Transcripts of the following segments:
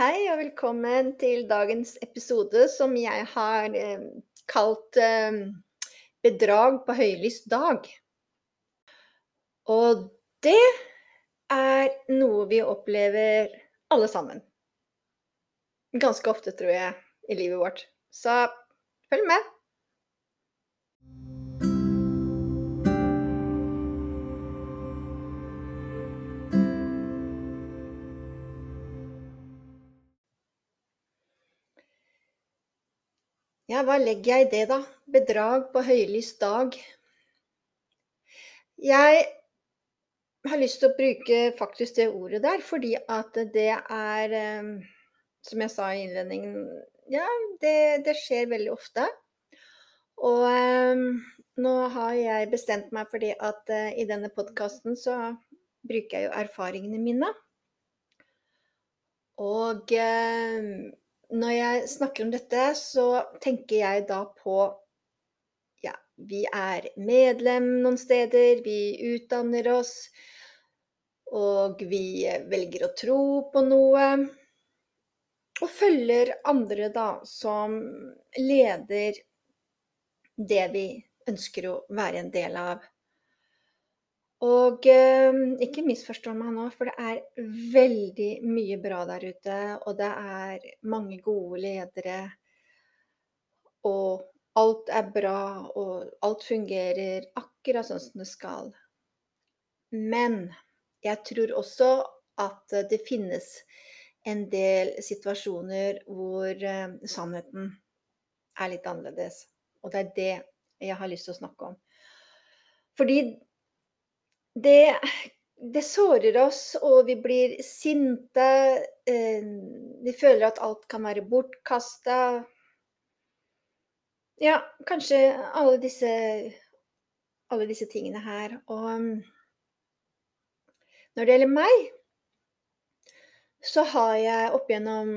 Hei og velkommen til dagens episode som jeg har eh, kalt eh, 'Bedrag på høylys dag'. Og det er noe vi opplever alle sammen. Ganske ofte, tror jeg, i livet vårt. Så følg med. Ja, hva legger jeg i det, da? Bedrag på høylys dag. Jeg har lyst til å bruke faktisk det ordet der, fordi at det er eh, Som jeg sa i innledningen, ja, det, det skjer veldig ofte. Og eh, nå har jeg bestemt meg fordi at eh, i denne podkasten så bruker jeg jo erfaringene mine. Og når jeg snakker om dette, så tenker jeg da på Ja, vi er medlem noen steder, vi utdanner oss, og vi velger å tro på noe. Og følger andre, da, som leder det vi ønsker å være en del av. Og eh, ikke misforstå meg nå, for det er veldig mye bra der ute. Og det er mange gode ledere. Og alt er bra, og alt fungerer akkurat sånn som det skal. Men jeg tror også at det finnes en del situasjoner hvor eh, sannheten er litt annerledes. Og det er det jeg har lyst til å snakke om. Fordi det, det sårer oss, og vi blir sinte. Eh, vi føler at alt kan være bortkasta. Ja, kanskje alle disse, alle disse tingene her. Og mm, når det gjelder meg, så har jeg opp gjennom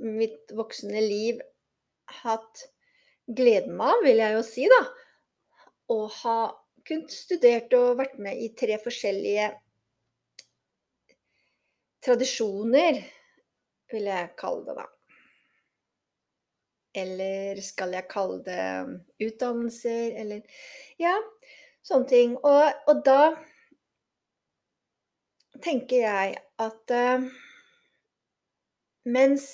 mitt voksne liv hatt gleden av, vil jeg jo si, da, å ha kunnet studert og vært med i tre forskjellige tradisjoner, vil jeg kalle det, da. Eller skal jeg kalle det utdannelser, eller Ja, sånne ting. Og, og da tenker jeg at uh, mens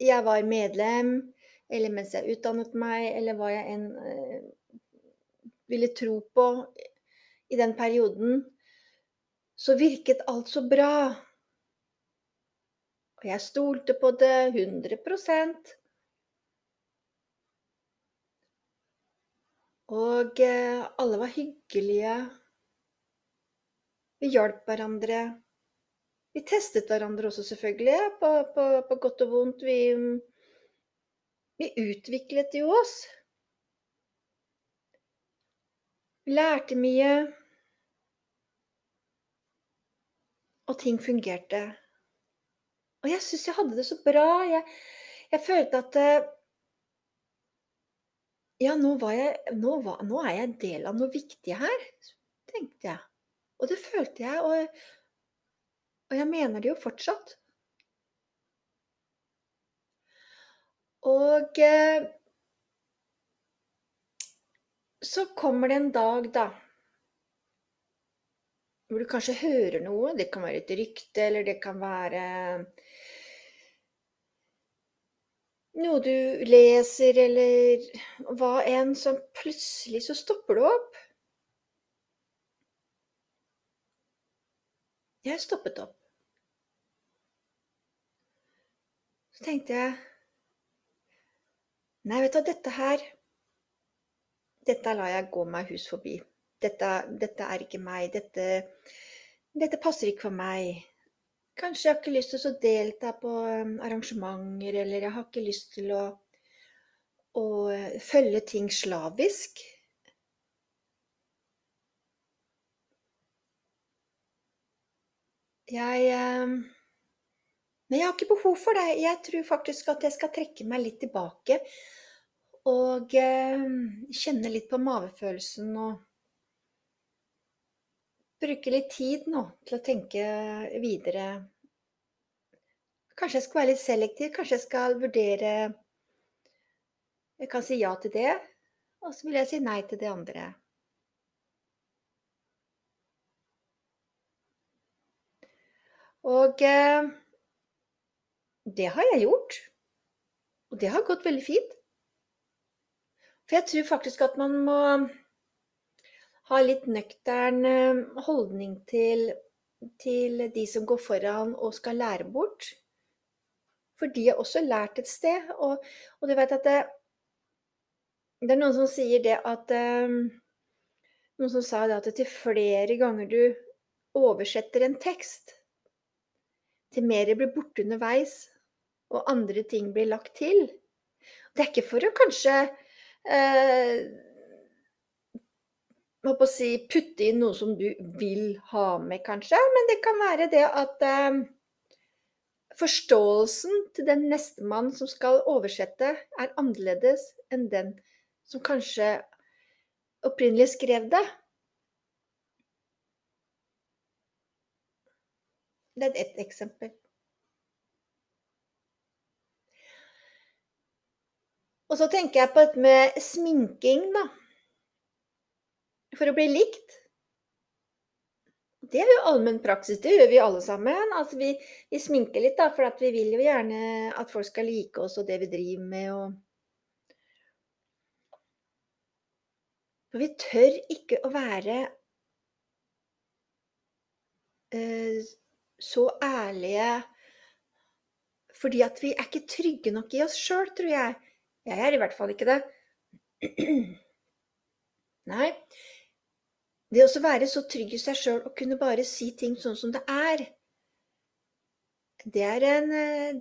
jeg var medlem, eller mens jeg utdannet meg, eller hva jeg enn uh, ville tro på i den perioden, så virket alt så bra. Og jeg stolte på det 100 Og eh, alle var hyggelige. Vi hjalp hverandre. Vi testet hverandre også, selvfølgelig, på, på, på godt og vondt. Vi, vi utviklet jo oss. Lærte mye. Og ting fungerte. Og jeg syns jeg hadde det så bra. Jeg, jeg følte at eh, Ja, nå, jeg, nå, var, nå, er jeg del av noe viktig her, tenkte jeg. Og det følte jeg, og, og jeg mener det jo fortsatt. Og eh, så kommer det en dag, da, hvor du kanskje hører noe. Det kan være et rykte, eller det kan være noe du leser, eller hva enn, som plutselig så stopper du opp. Jeg stoppet opp. Så tenkte jeg Nei, vet du, dette her dette lar jeg gå meg hus forbi. Dette, dette er ikke meg. Dette, dette, passer ikke for meg. Kanskje jeg har ikke lyst til å delta på um, arrangementer, eller jeg har ikke lyst til å, å uh, følge ting slavisk. Jeg um, Men jeg har ikke behov for det. Jeg tror faktisk at jeg skal trekke meg litt tilbake og eh, kjenne litt på mavefølelsen og bruke litt tid nå til å tenke videre. Kanskje jeg skal være litt selektiv. Kanskje jeg skal vurdere Jeg kan si ja til det, og så vil jeg si nei til det andre. Og eh, det har jeg gjort. Og det har gått veldig fint. For jeg tror faktisk at man må ha litt nøktern eh, holdning til, til de som går foran og skal lære bort. For de har også lært et sted. Og, og du vet at det, det, er noen som sier det at um, Noen som sa det at til flere ganger du oversetter en tekst, til mer blir borte underveis, og andre ting blir lagt til. Det er ikke for å kanskje eh, å si, putte inn noe som du vil ha med, kanskje, men det kan være det at eh, forståelsen til den nestemann som skal oversette, er annerledes enn den som kanskje opprinnelig skrev det. Det er ett eksempel. Og så tenker jeg på dette med sminking, da. For å bli likt. Det er jo allmenn praksis, det gjør vi alle sammen. Altså vi, vi sminker litt, da, for vi vil jo gjerne at folk skal like oss og det vi driver med. Og... For vi tør ikke å være uh, så ærlige fordi at vi er ikke trygge nok i oss sjøl, tror jeg. Jeg er i hvert fall ikke det. Nei. Det å være så trygg i seg sjøl og kunne bare si ting sånn som det er, det er en,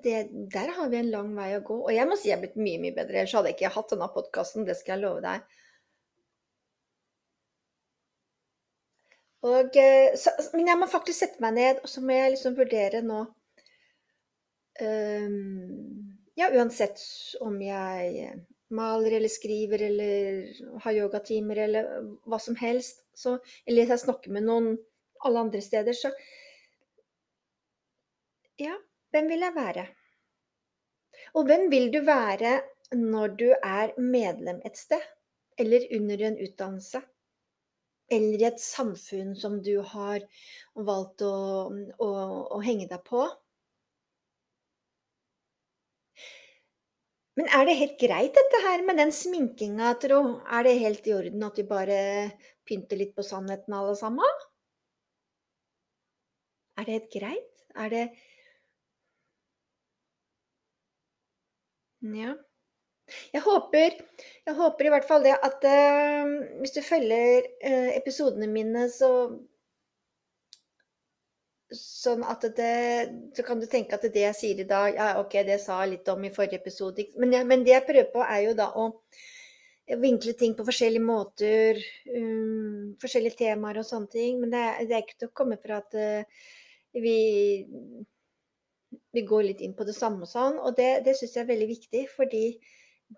det, der har vi en lang vei å gå. Og jeg må si jeg er blitt mye, mye bedre. Ellers hadde jeg ikke hatt denne podkasten, det skal jeg love deg. Og, eh, så, men jeg må faktisk sette meg ned, og så må jeg liksom vurdere nå um, ja, uansett om jeg maler eller skriver eller har yogatimer eller hva som helst, så, eller jeg snakker med noen alle andre steder, så Ja, hvem vil jeg være? Og hvem vil du være når du er medlem et sted, eller under en utdannelse? Eller i et samfunn som du har valgt å, å, å henge deg på? Men er det helt greit dette her med den sminkinga, tro? Er det helt i orden at vi bare pynter litt på sannheten alle sammen? Er det helt greit? Er det Ja. Jeg håper, jeg håper i hvert fall det at uh, hvis du følger uh, episodene mine, så Sånn at det Så kan du tenke at det jeg sier i dag, ja, OK, det sa jeg litt om i forrige episode. Men, men det jeg prøver på, er jo da å vinkle ting på forskjellige måter. Um, forskjellige temaer og sånne ting. Men det er, det er ikke til å komme fra at uh, vi, vi går litt inn på det samme og sånn. Og det, det syns jeg er veldig viktig, fordi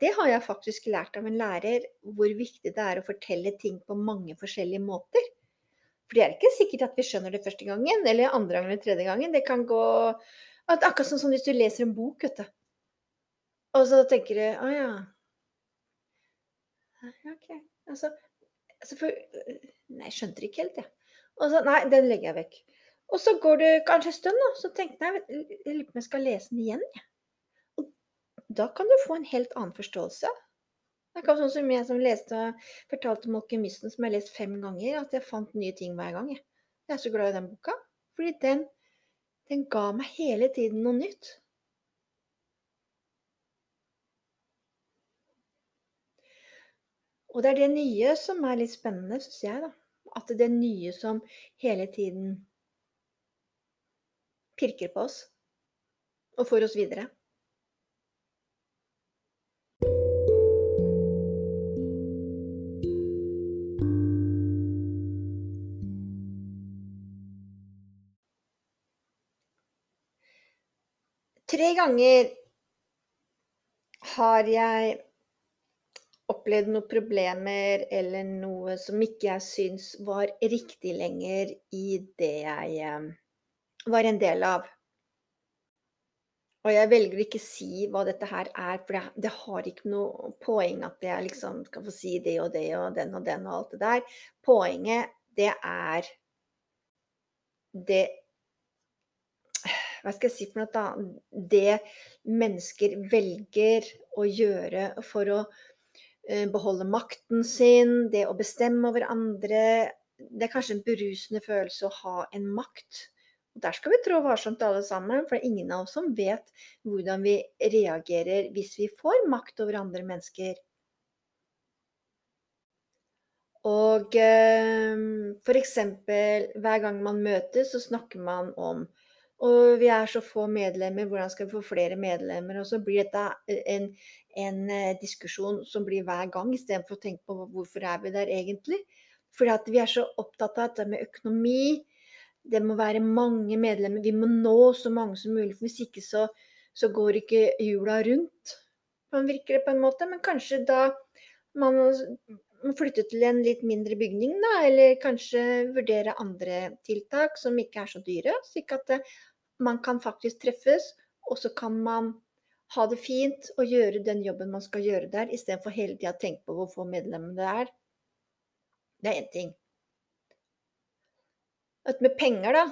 det har jeg faktisk lært av en lærer, hvor viktig det er å fortelle ting på mange forskjellige måter. For det er ikke sikkert at vi skjønner det første gangen, eller andre gangen eller tredje gangen. Det kan gå Akkurat sånn som hvis du leser en bok, vet du. Og så tenker du Å ja. OK. Altså, altså for, Nei, skjønte det ikke helt, jeg. Ja. Og så Nei, den legger jeg vekk. Og så går det kanskje en stund, da. Så tenker jeg jeg lurer på om jeg skal lese den igjen, jeg. Ja. Da kan du få en helt annen forståelse det er ikke sånn som jeg som leste fortalte om alkymisten som jeg har lest fem ganger, at jeg fant nye ting hver gang. Jeg, er så glad i den boka. Fordi den, den ga meg hele tiden noe nytt. Og det er det nye som er litt spennende, syns jeg. da. At det er nye som hele tiden pirker på oss og får oss videre. Tre ganger har jeg opplevd noen problemer eller noe som ikke jeg syns var riktig lenger i det jeg eh, var en del av. Og jeg velger ikke å si hva dette her er, for det det har ikke noe poeng at jeg liksom skal få si det og det og den og den og alt det der. Poenget, det er det Hva skal jeg si for noe, da? Det mennesker velger å gjøre for å, eh, beholde makten sin, det å bestemme over andre. Det er kanskje en berusende følelse å ha en makt. Og der skal vi trå varsomt alle sammen, for det er ingen av oss som vet hvordan vi reagerer hvis vi får makt over andre mennesker. Og eh, eksempel hver gang man møtes, så snakker man om og vi er så få medlemmer, hvordan skal vi få flere medlemmer? Og så blir dette en, en eh, diskusjon som blir hver gang, istedenfor å tenke på hvorfor er vi der egentlig? Fordi at vi er så opptatt av dette med økonomi. Det må være mange medlemmer. Vi må nå så mange som mulig. For hvis ikke så, så går ikke hjula rundt. Man virker det på en måte. Men kanskje da man flytte til en litt mindre bygning, da. Eller kanskje vurdere andre tiltak som ikke er så dyre. Slik at man kan faktisk treffes, og så kan man ha det fint og gjøre den jobben man skal gjøre der, istedenfor hele tida å tenke på hvor få medlemmer det er. Det er én ting. At med penger, da.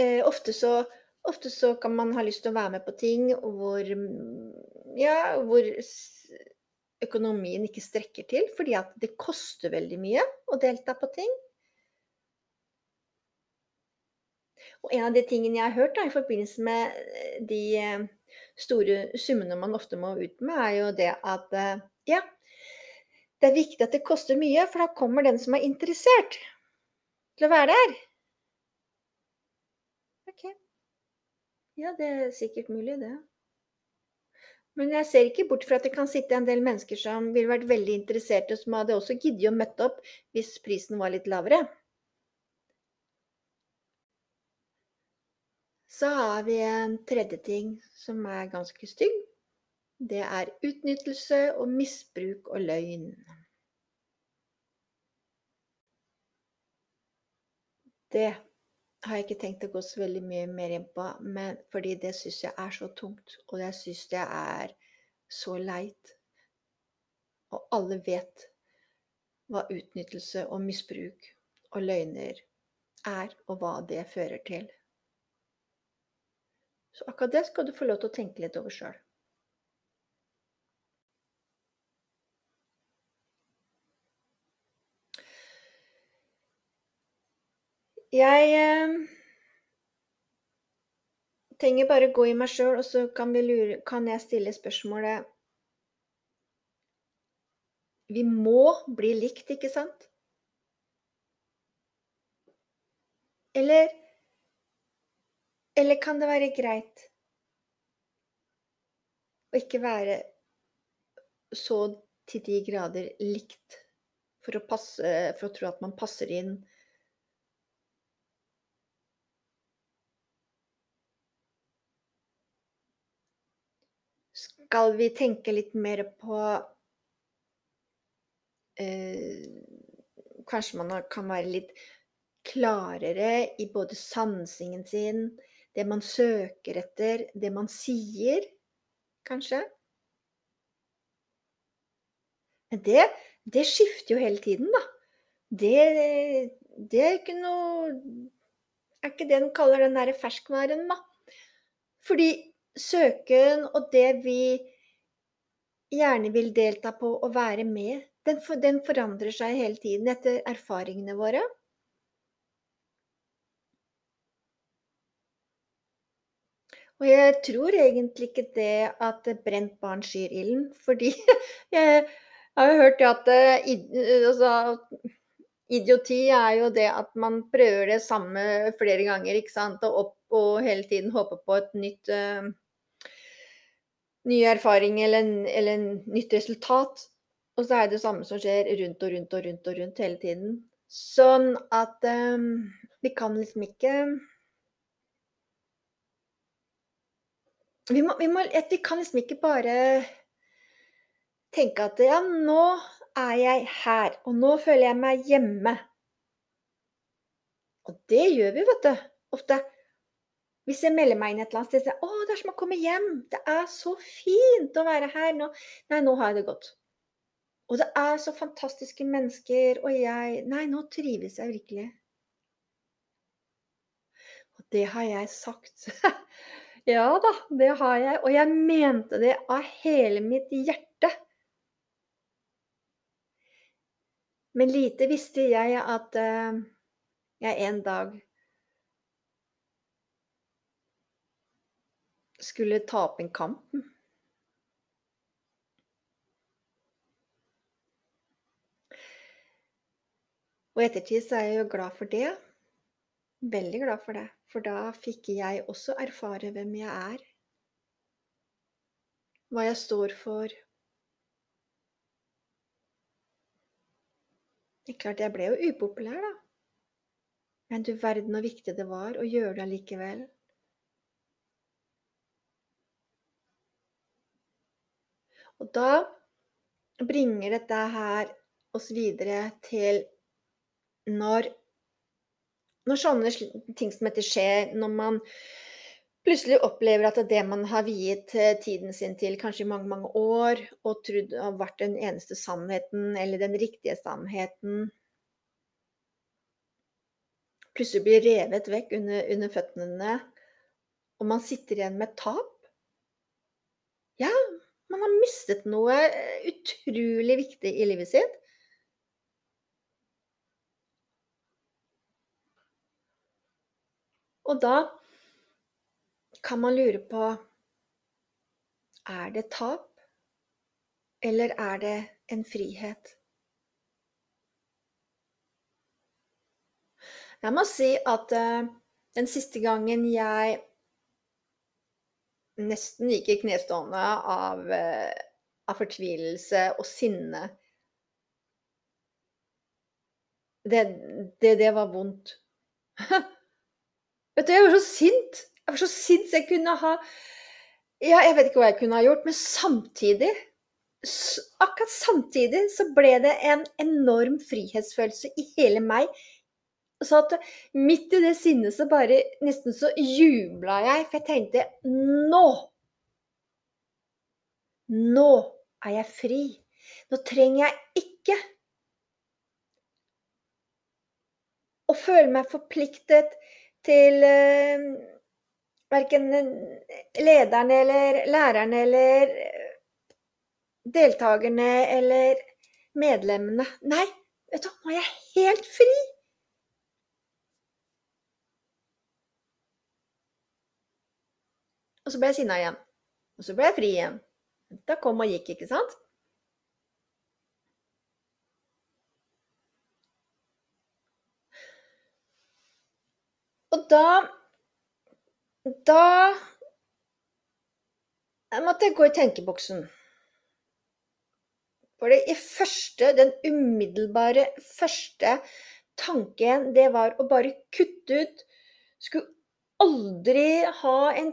Eh, ofte, så, ofte, så, kan man ha lyst til å være med på ting hvor, ja, hvor økonomien ikke strekker til, fordi at det koster veldig mye å delta på ting. Og en av de tingene jeg har hørt da, i forbindelse med eh, de eh, store summene man ofte må ut med, er jo det at eh, ja, det er viktig at det koster mye, for da kommer den som er interessert til å være der. Ok. Ja, det er sikkert mulig, det. Men jeg ser ikke bort fra at det kan sitte en del mennesker som ville vært veldig interesserte, som hadde også giddet å møtt opp hvis prisen var litt lavere. Så har vi en tredje ting som er ganske stygg. Det er utnyttelse og misbruk og løgn. Det har jeg ikke tenkt å gå så veldig mye mer inn på, men fordi det syns jeg er så tungt, og jeg syns det er så leit. Og alle vet hva utnyttelse og misbruk og løgner er, og hva det fører til. Så akkurat det skal du få lov til å tenke litt over sjøl. Jeg eh, trenger bare gå i meg sjøl, og så kan, lure, kan jeg stille spørsmålet Vi må bli likt, ikke sant? Eller eller kan det være greit å ikke være så til de grader likt for å, passe, for å tro at man passer inn? Skal vi tenke litt mer på eh, Kanskje man kan være litt klarere i både sansingen sin, det man søker etter, det man sier, kanskje. Men det, det skifter jo hele tiden, da. Det, det er ikke noe Er ikke det den kaller den derre ferskvaren, da. Fordi søken og det vi gjerne vil delta på og være med, den, den forandrer seg hele tiden etter erfaringene våre. Og jeg tror egentlig ikke det at brent barn skyr ilden, fordi jeg har jo hørt at eh, altså, idioti er jo det at man prøver det samme flere ganger, ikke sant, og opp og hele tiden håper på et nytt uh, ny erfaring eller, eller nytt resultat. Og så er det det samme som skjer rundt og rundt og rundt og rundt hele tiden. Sånn at um, vi kan liksom ikke vi, må, vi, må, vi kan liksom ikke bare tenke at ja, nå er jeg her, og nå føler jeg meg hjemme. Og det gjør vi, vet du, ofte. Hvis jeg melder meg inn et eller annet sted, så 'Å, det er som å komme hjem. Det er så fint å være her nå.' Nei, nå har jeg det godt. Og det er så fantastiske mennesker, og jeg Nei, nå trives jeg virkelig. Og det har jeg sagt. Ja da, det har jeg, og jeg mente det av hele mitt hjerte. Men lite visste jeg at eh, jeg en dag skulle ta opp en kamp. Og i ettertid så er jeg jo glad for det. Veldig glad for det, for da fikk jeg også erfare hvem jeg er. Hva jeg står for. Det er klart, jeg ble jo upopulær, da. Men du verden hvor viktig det var å gjøre det allikevel. Og da bringer dette her oss videre til når når sånne ting som dette skjer, når man plutselig opplever at det man har viet eh, tiden sin til kanskje i mange, mange år, og trodd har vært den eneste sannheten, eller den riktige sannheten, plutselig blir revet vekk under, under føttene, og man sitter igjen med tap. Ja, man har mistet noe eh, utrolig viktig i livet sitt. Og da kan man lure på Er det tap, eller er det en frihet? Jeg må si at uh, den siste gangen jeg nesten gikk i knestående av, uh, av fortvilelse og sinne det, det, det var vondt. Vet du, jeg var så sint. Jeg var så sint jeg kunne ha Ja, jeg vet ikke hva jeg kunne ha gjort, men samtidig Akkurat samtidig så ble det en enorm frihetsfølelse i hele meg. Så at midt i det sinnet så bare Nesten så jubla jeg, for jeg tenkte Nå! Nå er jeg fri. Nå trenger jeg ikke å føle meg forpliktet til eh, verken lederne eller lærerne eller deltakerne eller medlemmene. Nei, vet du, nå er jeg helt fri! Og så ble jeg sinna igjen. Og så ble jeg fri igjen. Da kom og gikk, ikke sant? Og da Da jeg måtte jeg gå i tenkeboksen. For det første, den umiddelbare første tanken, det var å bare kutte ut Skulle aldri ha en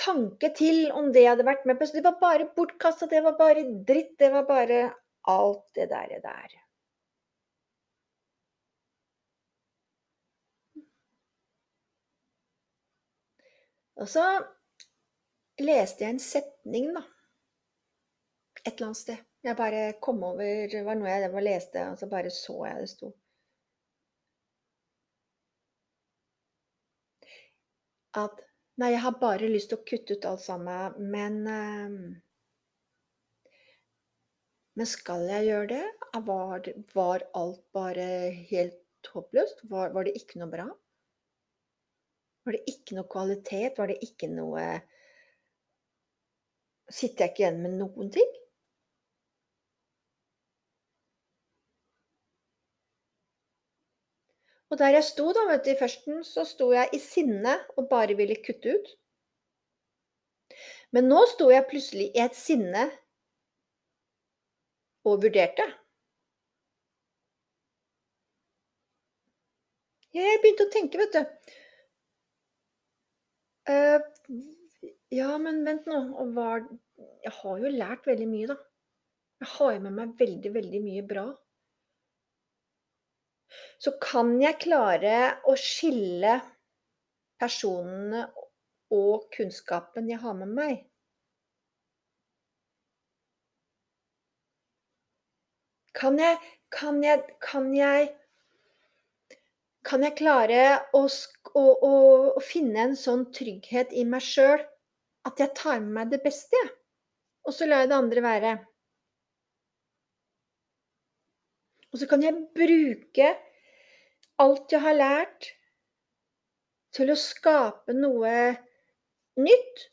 tanke til om det jeg hadde vært med på. Så det var bare bortkasta, det var bare dritt, det var bare alt det der. der. Og så leste jeg en setning, da. Et eller annet sted. Jeg bare kom over Det var noe jeg leste, og så bare så jeg det sto. At Nei, jeg har bare lyst til å kutte ut alt sammen, men um, Men skal jeg gjøre det? Var, var alt bare helt håpløst? Var, var det ikke noe bra? Var det ikke noe kvalitet? Var det ikke noe Sitter jeg ikke igjen med noen ting? Og der jeg sto da, vet du, i førsten, så sto jeg i sinne og bare ville kutte ut. Men nå sto jeg plutselig i et sinne og vurderte. Jeg begynte å tenke, vet du. Uh, ja, men vent nå. Og hva Jeg har jo lært veldig mye, da. Jeg har jo med meg veldig, veldig mye bra. Så kan jeg klare å skille personene og kunnskapen jeg har med meg. Kan jeg kan jeg kan jeg kan jeg klare å å å å finne en sånn trygghet i meg sjøl at jeg tar med meg det beste, jeg, og så lar jeg det andre være? Og så kan jeg bruke alt jeg har lært til å skape noe nytt.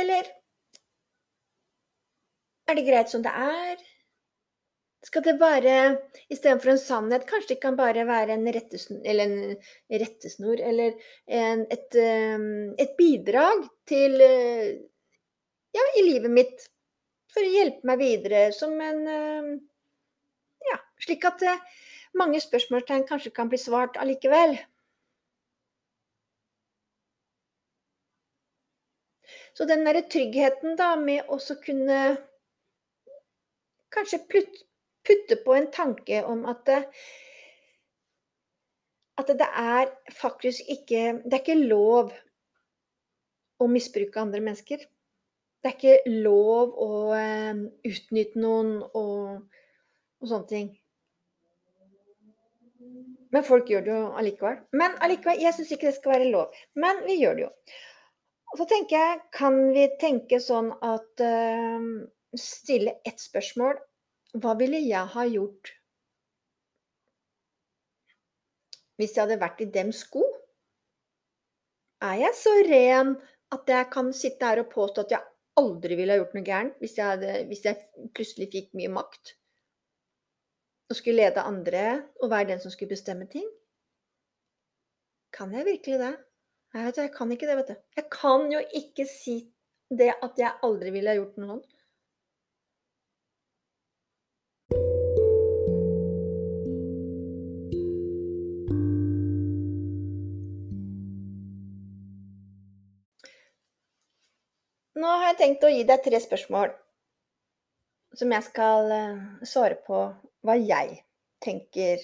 Eller er det greit som det er? Skal det bare istedenfor en sannhet, kanskje det kan bare være en rettesnor eller en rettesnor eller en et, ehm, et bidrag til ja, i livet mitt for å hjelpe meg videre som en ja, slik at mange spørsmålstegn kanskje kan bli svart allikevel. Så den derre tryggheten da med også kunne kanskje putte på en tanke om at at det er faktisk ikke det er ikke lov å misbruke andre mennesker. Det er ikke lov å utnytte noen og og sånne ting. Men folk gjør det jo allikevel. Men allikevel, jeg syns ikke det skal være lov. Men vi gjør det jo. Og så tenker jeg, kan vi tenke sånn at Stille ett spørsmål. Hva ville jeg ha gjort hvis jeg hadde vært i dems sko? Er jeg så ren at jeg kan sitte her og påstå at jeg aldri ville ha gjort noe gærent hvis hvis jeg plutselig fikk mye makt? Og skulle lede andre og være den som skulle bestemme ting? Kan jeg virkelig det? Jeg, vet jeg kan ikke det, vet du. Jeg kan jo ikke si det at jeg aldri ville ha gjort noe sånt. Har jeg tenkt å gi deg tre spørsmål som jeg skal svare på hva jeg tenker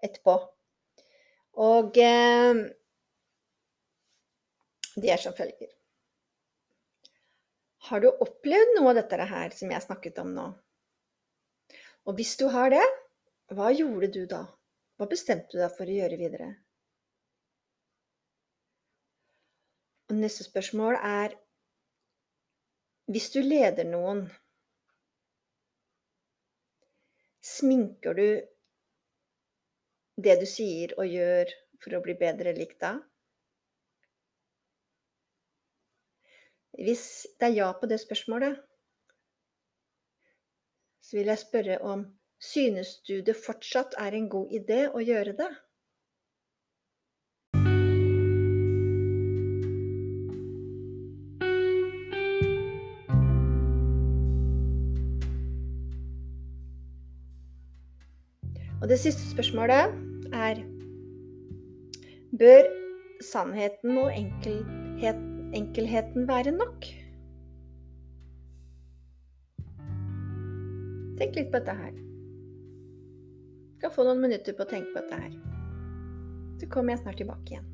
etterpå. Og de er som følger. Har du opplevd noe av dette her som jeg snakket om nå? Og hvis du har det, hva gjorde du da? Hva bestemte du deg for å gjøre videre? Og neste spørsmål er Hvis du leder noen Sminker du det du sier og gjør for å bli bedre likt da? Hvis det er ja på det spørsmålet så vil jeg spørre om synes du det fortsatt er en god idé å gjøre det? Det siste spørsmålet er Bør sannheten og enkelhet enkelheten være nok? Tenk litt på dette her. Du skal få noen minutter på å tenke på dette her. Så kommer jeg snart tilbake igjen.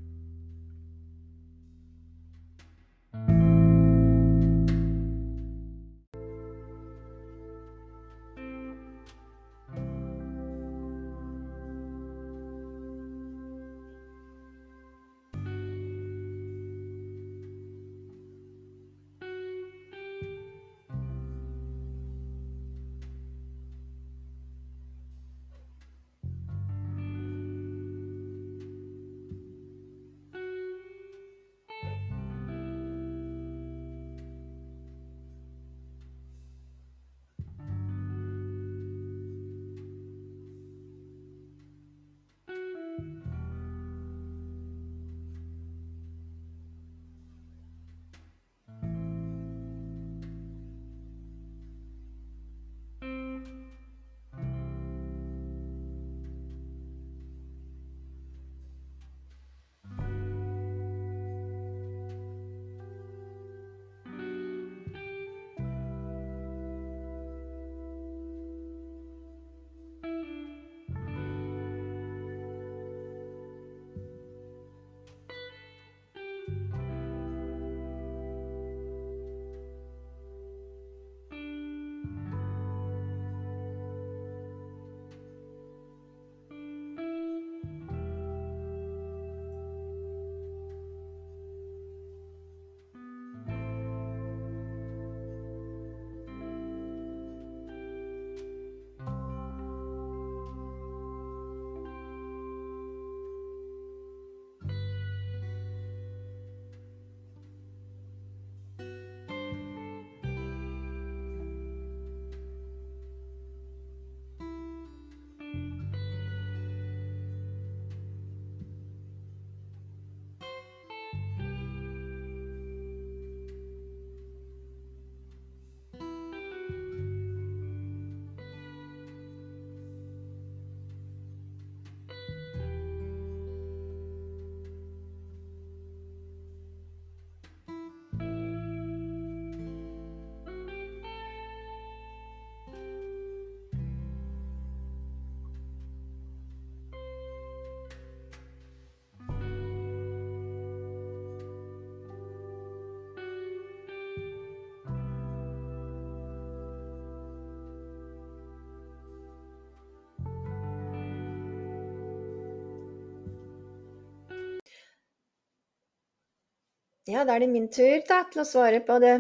Ja, da er det min tur da, til å svare på det,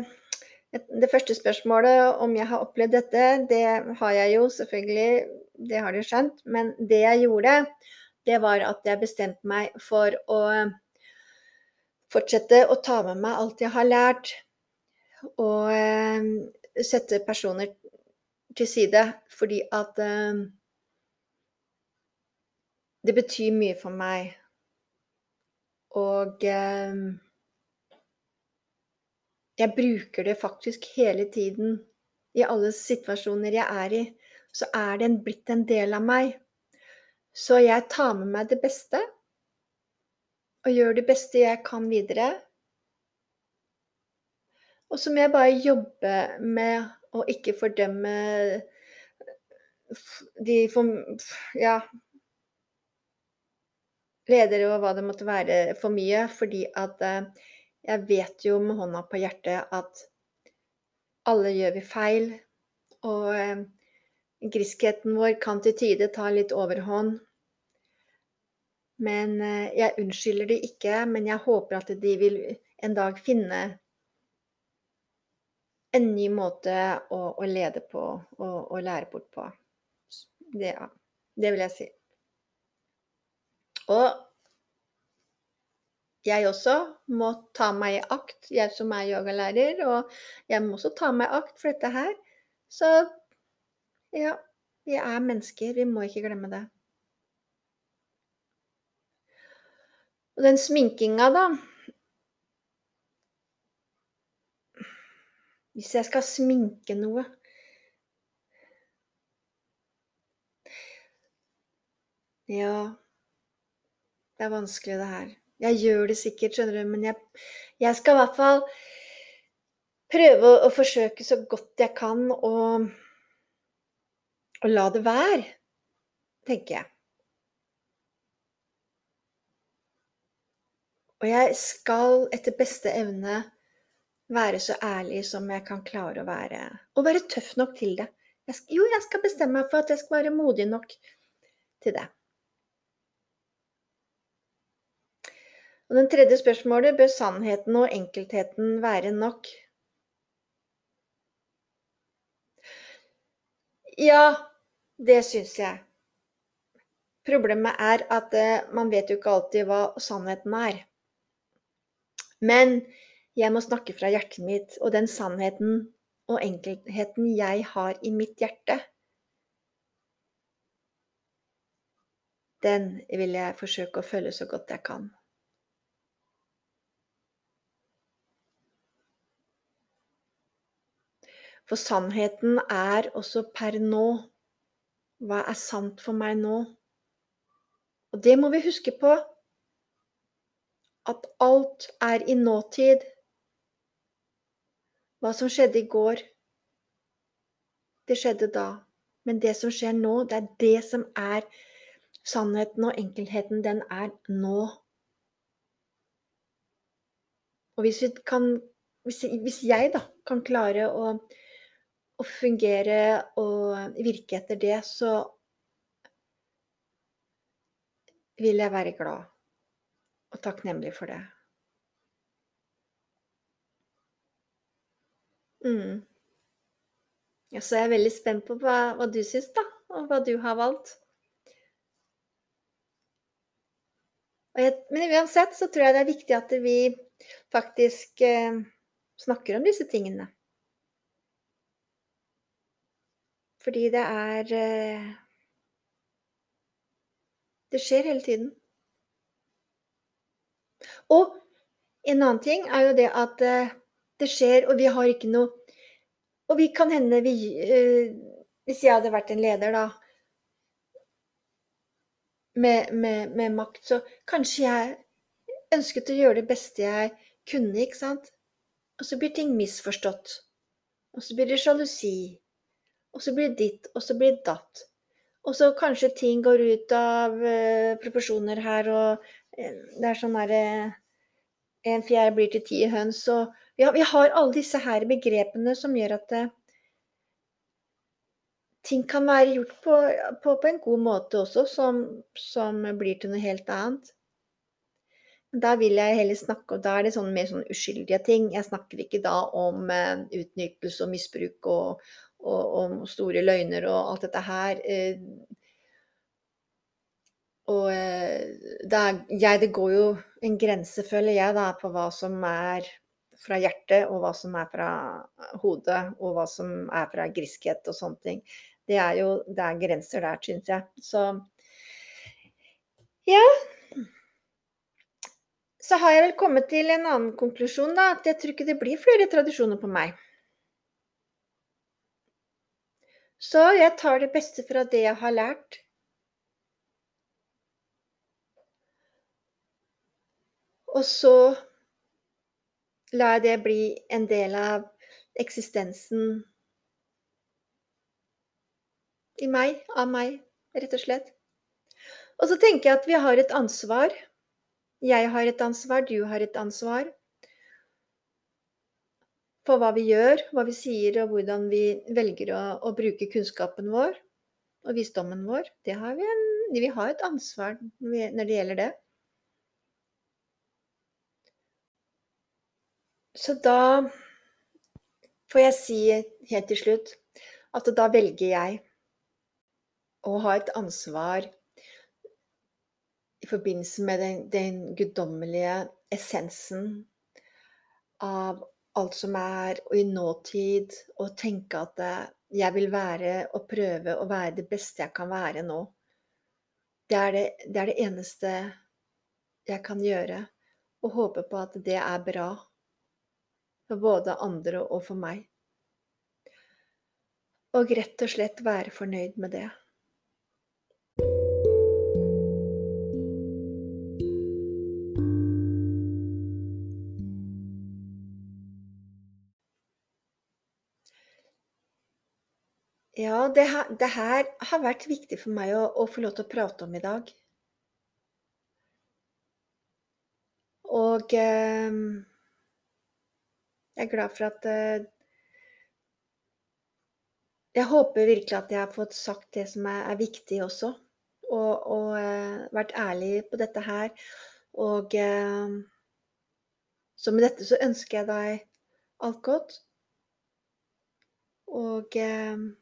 det første spørsmålet om jeg har opplevd dette. Det har jeg jo, selvfølgelig. Det har du skjønt. Men det jeg gjorde, det var at jeg bestemte meg for å fortsette å ta med meg alt jeg har lært, og eh, sette personer til side fordi at eh, det betyr mye for meg. Og eh, jeg bruker det faktisk hele tiden. I alle situasjoner jeg er i, så er det blitt en del av meg. Så jeg tar med meg det beste og gjør det beste jeg kan videre. Og så må jeg bare jobbe med å ikke fordømme de for Ja ledere og hva det måtte være for mye, fordi at eh, jeg vet jo med hånda på hjertet at alle gjør vi feil, og eh, griskheten vår kan til tider ta litt overhånd. Men eh, jeg unnskylder det ikke, men jeg håper at de vil en dag finne en ny måte å, å lede på og, og, lære bort på. Det, ja, det vil jeg si. Og jeg også må ta meg i akt, jeg som er yogalærer, og jeg må også ta meg i akt for dette her. Så ja, vi er mennesker, vi må ikke glemme det. Og den sminkinga, da Hvis jeg skal sminke noe Ja, det er vanskelig, det her. Jeg gjør det sikkert, skjønner du, men jeg, jeg skal i hvert fall prøve å, å, forsøke så godt jeg kan å, la det være, tenker jeg. Og jeg skal etter beste evne være så ærlig som jeg kan klare å være. Og være tøff nok til det. Jeg jo, jeg skal bestemme meg for at jeg skal være modig nok til det. Og den tredje spørsmålet bør sannheten og enkeltheten være nok? Ja, det syns jeg. Problemet er at uh, man vet jo ikke alltid hva sannheten er. Men jeg må snakke fra hjertet mitt, og den sannheten og enkeltheten jeg har i mitt hjerte, den vil jeg forsøke å følge så godt jeg kan. For sannheten er også per nå. Hva er sant for meg nå? Og det må vi huske på. At alt er i nåtid. Hva som skjedde i går, det skjedde da. Men det som skjer nå, det er det som er sannheten og enkelheten. Den er nå. Og hvis, kan, hvis, jeg da kan klare å å fungere og virke etter det, så vil jeg være glad og takknemlig for det. Mm. Ja, så er jeg veldig spent på hva, hva du syns, da, og hva du har valgt. Jeg, men uansett så tror jeg det er viktig at vi faktisk eh, snakker om disse tingene. Fordi det er eh, Det skjer hele tiden. Og en annen ting er jo det at eh, det skjer, og vi har ikke noe Og vi kan hende vi eh, Hvis jeg hadde vært en leder, da, med, med, med, makt, så kanskje jeg ønsket å gjøre det beste jeg kunne, ikke sant? Og så blir ting misforstått. Og så blir det sjalusi og så blir det ditt, og så blir det datt. Og så kanskje ting går ut av uh, proporsjoner her, og uh, det er sånn derre uh, En fjær blir til ti høns, og har, vi har, alle disse her begrepene som gjør at ting kan være gjort på, på, på, en god måte også, som, som blir til noe helt annet. Da vil jeg heller snakke og da er det sånn mer sånn uskyldige ting. Jeg snakker ikke da om, eh, utnyttelse og misbruk og og og store løgner og alt dette her, eh og, eh, det er jeg det går jo en grense, føler jeg da, på hva som er fra hjertet, og hva som er fra hodet, og hva som er fra griskhet og sånne ting. Det er jo det er grenser der, syns jeg. Så ja. Så har jeg vel kommet til en annen konklusjon, da, at jeg tror ikke det blir flere tradisjoner på meg. Så jeg tar det beste fra det jeg har lært. Og så lar jeg det bli en del av eksistensen i meg, av meg, rett og slett. Og så tenker jeg at vi har et ansvar. Jeg har et ansvar, du har et ansvar. For hva vi gjør, hva vi sier, og hvordan vi velger å å bruke kunnskapen vår og visdommen vår. Har vi en vi har et ansvar når det gjelder det. Så da får jeg si helt til slutt at da velger jeg å ha et ansvar i forbindelse med den den guddommelige essensen av alt som er, og i nåtid, og tenke at jeg vil være og prøve å være det beste jeg kan være nå. Det er det det er det eneste jeg kan gjøre, og håpe på at det er bra. For både andre og for meg. Og rett og slett være fornøyd med det. Ja, det her det her har vært viktig for meg å å få lov til å prate om i dag. Og, eh jeg er glad for at eh Jeg håper virkelig at jeg har fått sagt det som er er viktig også, og og eh, vært ærlig på dette her. Og eh så med dette så ønsker jeg deg alt godt. Og eh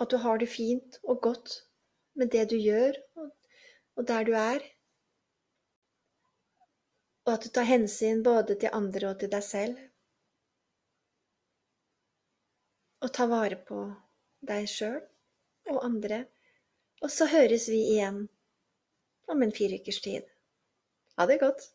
at du har det fint og godt med det du gjør, og der du er. Og at du tar hensyn både til andre og til deg selv. Og tar vare på deg sjøl og andre. Og så høres vi igjen om en fire ukers tid. Ha det godt.